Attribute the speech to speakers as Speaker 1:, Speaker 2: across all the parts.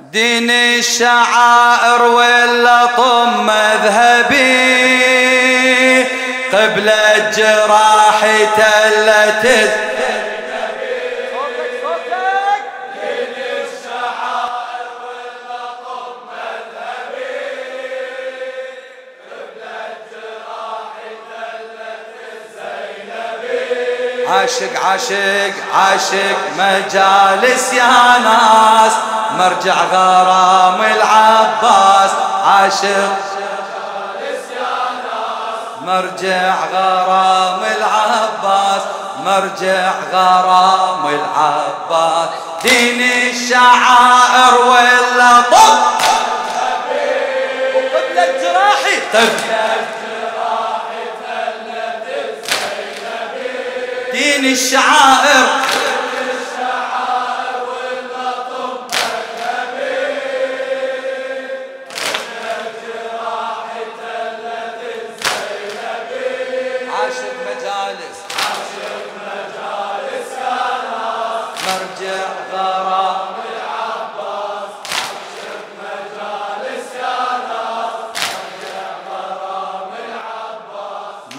Speaker 1: دين الشعائر ولا طم مذهبي قبل الجراح تلت عاشق عاشق عاشق مجالس يا ناس. مرجع غرام العباس. عاشق مرجع غرام العباس. مرجع غرام العباس. دين الشعائر ولا طب قبل الجراحي طب دين الشعائر.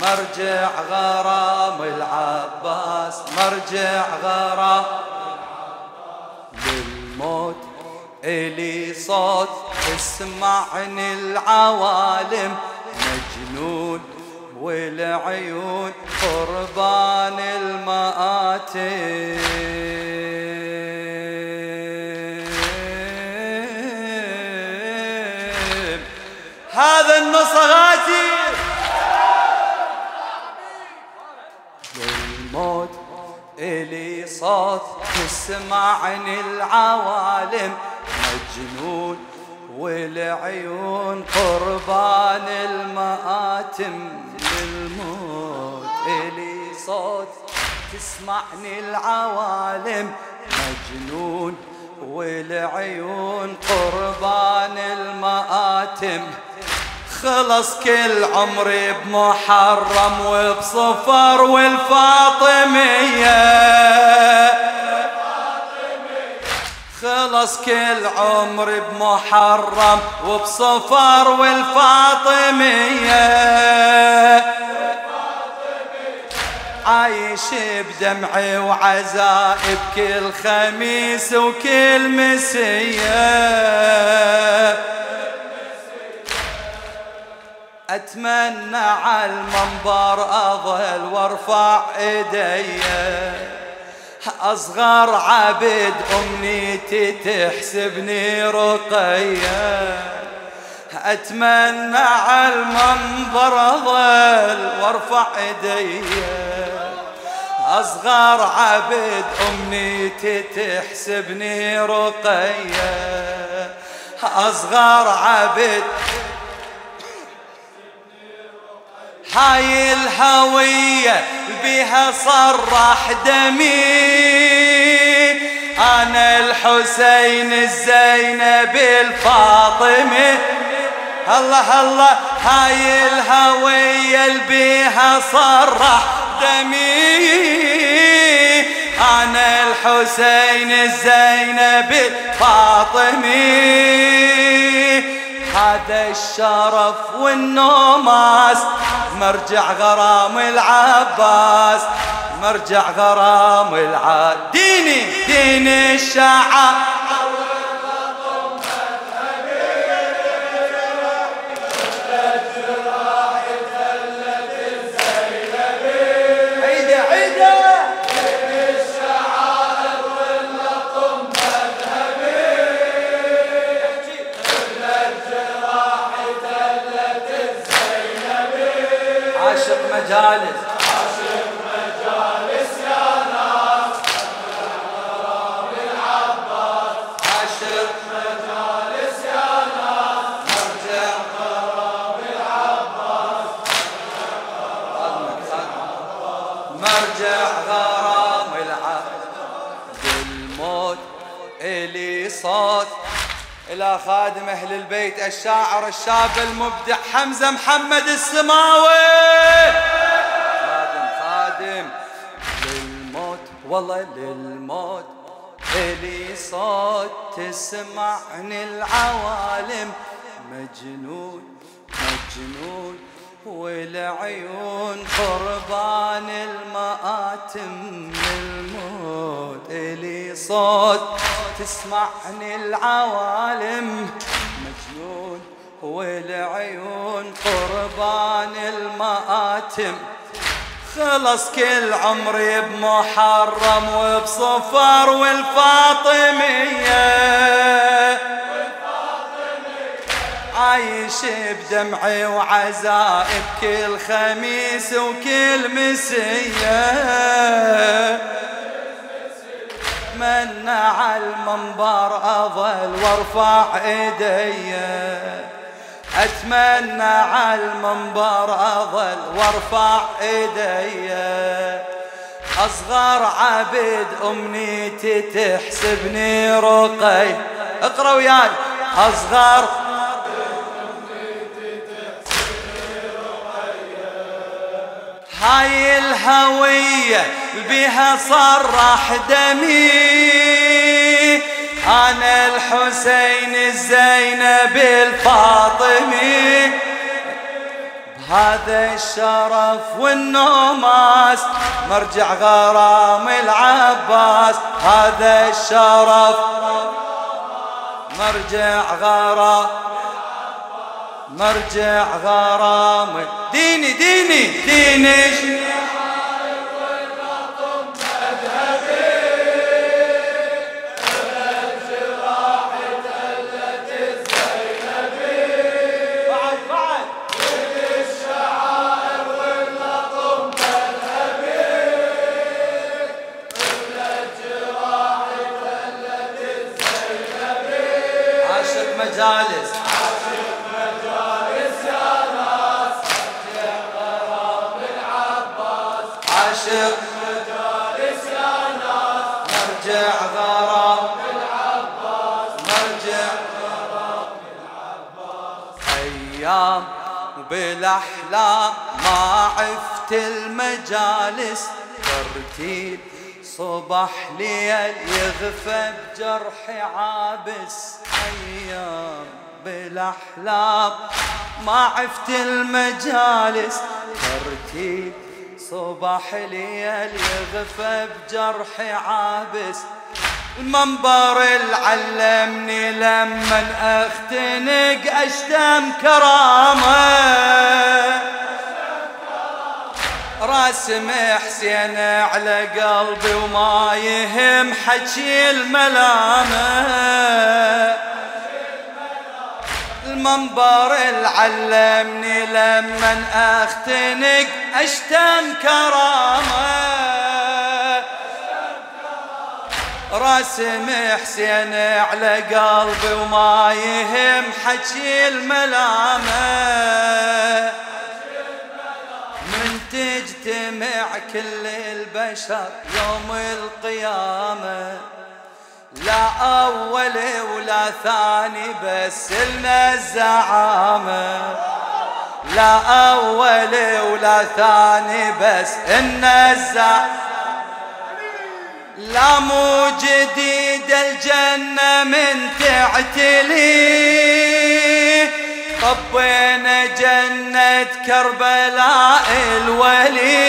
Speaker 1: مرجع غرام ناس مرجع غرام للموت إلي صوت اسمعني العوالم. مجنون والعيون قربان المآتم. هذا النصغاتي صوت تسمعني العوالم مجنون والعيون قربان المآتم للموت. إلي صوت تسمعني العوالم مجنون والعيون قربان المآتم خلص كل عمري بمحرم وبصفر والفاطمية. خلص كل عمري بمحرم وبصفر والفاطمية. عايش بدمعي وعزائي بكل خميس وكل مسية. أتمنى على المنبر اظل وارفع إيدي. أصغر عبد أمنيتي تحسبني رقيه أتمنى على المنبر اظل وارفع إيدي. أصغر عبد أمنيتي تحسبني رقيه أصغر عبد هاي الهوية بها صرح دمي. أنا الحسين الزينب الفاطمة. الله الله هاي الهوية بها صرح دمي. أنا الحسين الزينب الفاطمي هذا الشرف والنوماس مرجع غرام العباس مرجع غرام العاد ديني دين الشعب إلى خادم أهل البيت الشاعر الشاب المبدع حمزة محمد السماوي. خادم خادم. للموت والله للموت. إلي صوت تسمعني العوالم. مجنون مجنون. والعيون قربان المآتم الموت إلي صوت تسمعني العوالم. مجنون والعيون قربان المآتم. خلص كل عمري بمحرم وبصفر والفاطمية. عايش بدمعي وعزائي بكل خميس وكل مسية. من على المنبر أظل وارفع إيدي. أتمنى على المنبر أظل وارفع إيدي. أصغر عبد أمنيتي تحسبني رقي. اقرأ وياي. أصغر هاي الهوية بها صرح دمي. أنا الحسين الزينب الفاطمي. بهذا الشرف والنوماس مرجع غرام العباس. هذا الشرف مرجع غرام مرجع غرامي ديني ديني ديني. مجالس أيام وبالاحلام ما عفت المجالس. ترتيب صبح ليل يغفى بجرحي عابس. أيام بالأحلام ما عفت المجالس. ترتيب صباح ليل يغفى بجرحي عابس. المنبر العلمني لمن اختنق أشتم كرامة. راسم حسين على قلبي وما يهم حكي الملامة. المنبر العلمني لمن اختنق أشتم كرامة. رسم حسين على قلبي وما يهم حكي الملامة. من تجتمع كل البشر يوم القيامة. لا أول ولا ثاني بس لنا الزعامة. لا أول ولا ثاني بس إن الزعامة لا مو جديد الجنة من تعتلي. طبينا جنة كربلاء الولي.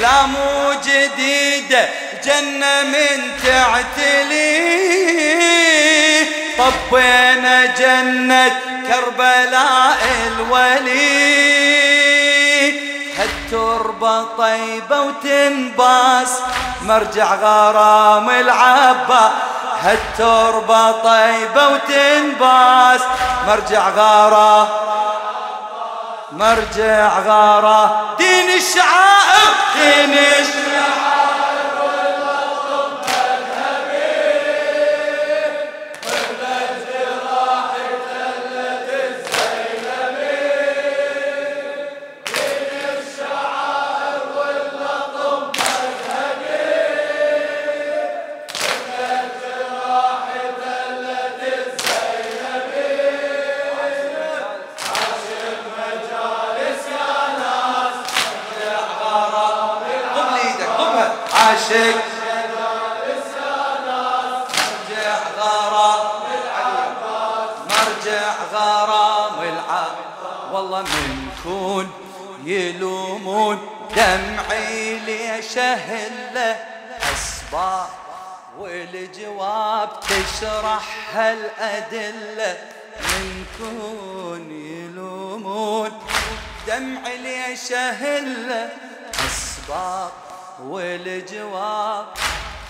Speaker 1: لا مو جديدة جنة من تعتلي. طبينا جنة كربلاء الولي. هالتربة طيبة وتنباس. مرجع غرام العبا هالتربة طيبة وتنباس. مرجع غرام مرجع غرا دين الشعائر دين الشعائر غرام العاب والله من كون يلومون دمعي ليش اهله أسباب والجواب تشرح هالأدلة. من كون يلومون دمعي ليش اهله أسباب والجواب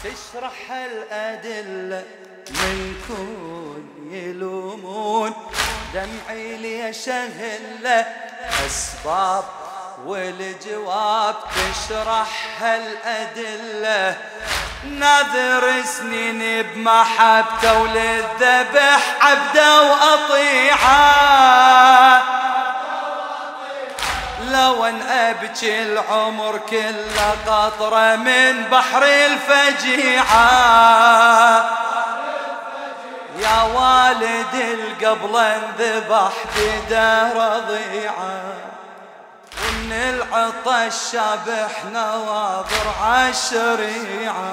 Speaker 1: تشرح الأدلة من كون يلومون دمعي ليش أهله أسباب والجواب تشرح الأدلة ناذر سنين بمحبته وللذبح عبده وأطيعه. لو أن أبكي العمر كله قطرة من بحر الفجيعة. يا والد القبل انذبح بدا رضيعه ومن العطش شابح نواظر عالشريعة.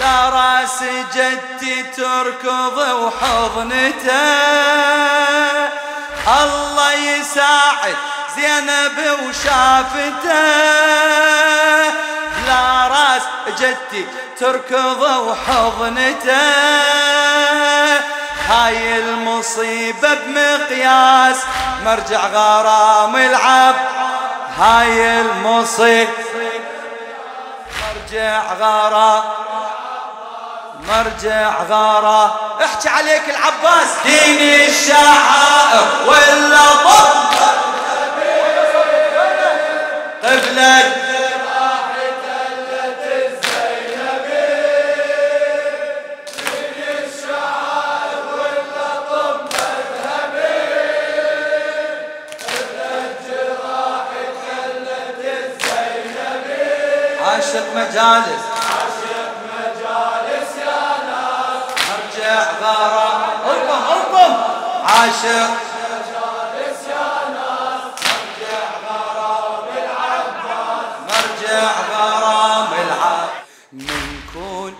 Speaker 1: لا راس جدي تركض وحضنته الله يساعد زينب وشافته. راس جدي تركض وحضنته هاي المصيبة بمقياس مرجع غرام العب. هاي المصيبة مرجع غرام. مرجع غارة احكي عليك العباس. دين الشعائر ولا طب قبلك مجالس. عاشق مجالس يا ناس ارجع غارة القم القم عاشق غرام العاب من كون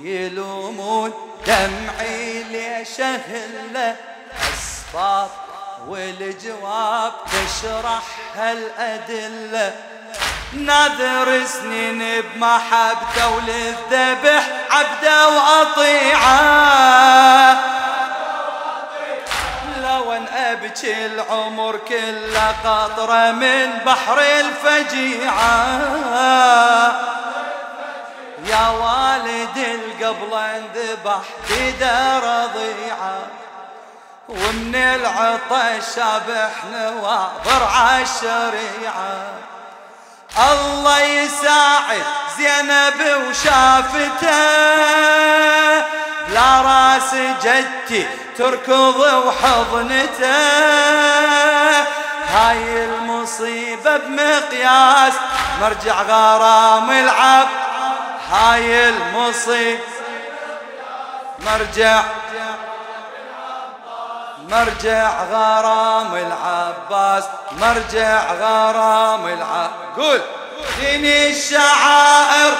Speaker 1: يلومون دمعي ليش اهله أسباب والجواب تشرح هالأدلة. ناذر سنين بمحبته وللذبح عبده وأطيعه. وأن أبكي العمر كله قطره من بحر الفجيعة. يا والد القبل انذبح بدا رضيعة. ومن العطش شابح نواظر عالشريعه الله يساعد زينب وشافته. لا راس جدتي تركض وحضنته. هاي المصيبة بمقياس مرجع غرام العب. هاي المصيبة مرجع مرجع غرام العباس مرجع غرام العب قول. دين الشعائر.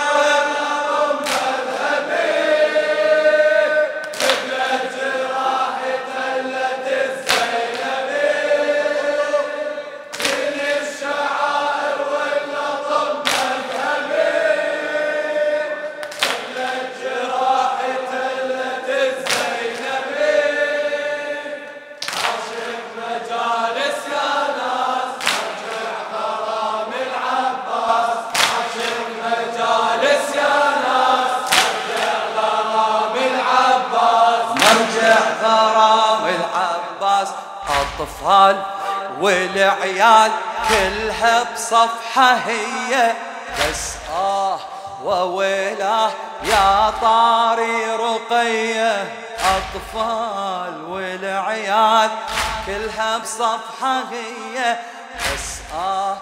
Speaker 1: والعيال كلها بصفحة هي بس آه وويلاه يا طاري رقية أطفال والعيال كلها بصفحة هي بس آه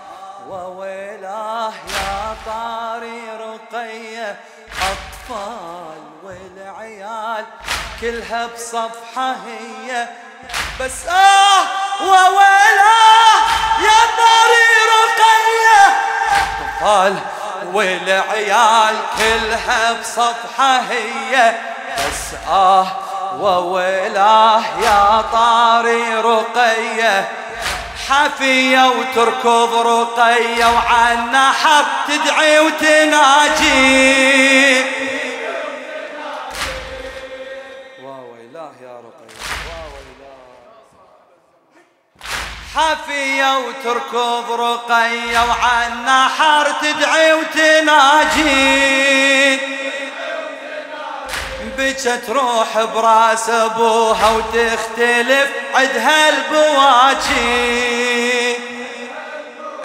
Speaker 1: وويلاه يا طاري رقية أطفال والعيال كلها بصفحة هي بس آه وويلاه يا طاري رقية. أطفال والعيال كلها بصفحة هي. بس آه وويلاه يا طاري رقية. حفية وتركض رقية وعنا حط تدعي وتناجي. حفية وتركض رقية وعنا حر تدعي وتناجي بكت روح براس أبوها وتختلف عدها البواجي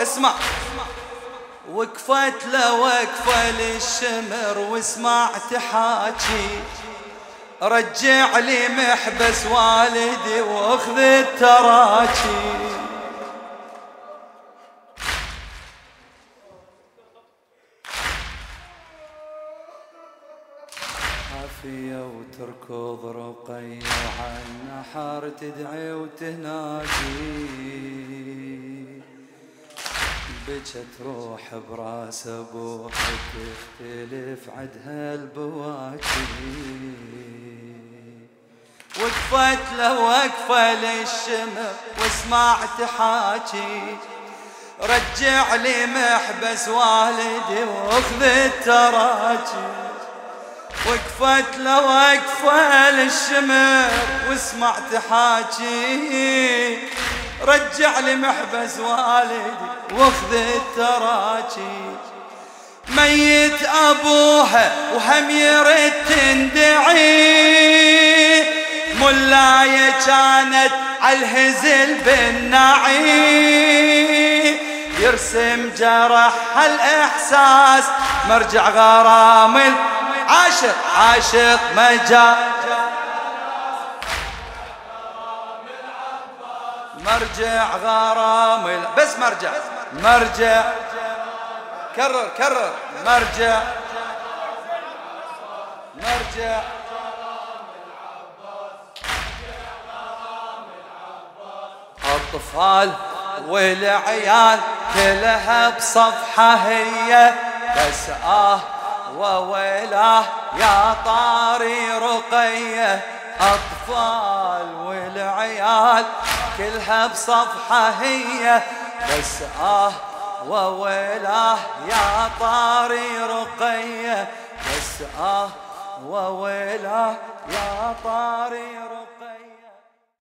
Speaker 1: اسمع. وقفت له وقفة للشمر وسمعت حاجي رجع لي محبس والدي واخذ التراجي عافية وتركض رقية وعن نحر تدعي وتنادي بجت روح براس ابوها تختلف عدها البواكي وقفت له وقفة للشمر وسمعت حاجي رجع لي محبس والدي واخذ التراجي وقفت له وقفة للشمر وسمعت حاجي رجع لي محبس والدي واخذ التراجي. ميت ابوها وهم يرد تندعي ملاية كانت عالهزل بالنعي. يرسم جرح الإحساس مرجع غرام عاشق عاشق مجا. مرجع غرام بس مرجع. مرجع. كرر كرر. مرجع. مرجع. الأطفال والعيال كلها بصفحة هي. بس آه وويلاه يا طاري رقية. أطفال والعيال كلها بصفحة هي. بس آه وويلاه يا طاري رقية. بس آه وويلاه يا طاري رقية.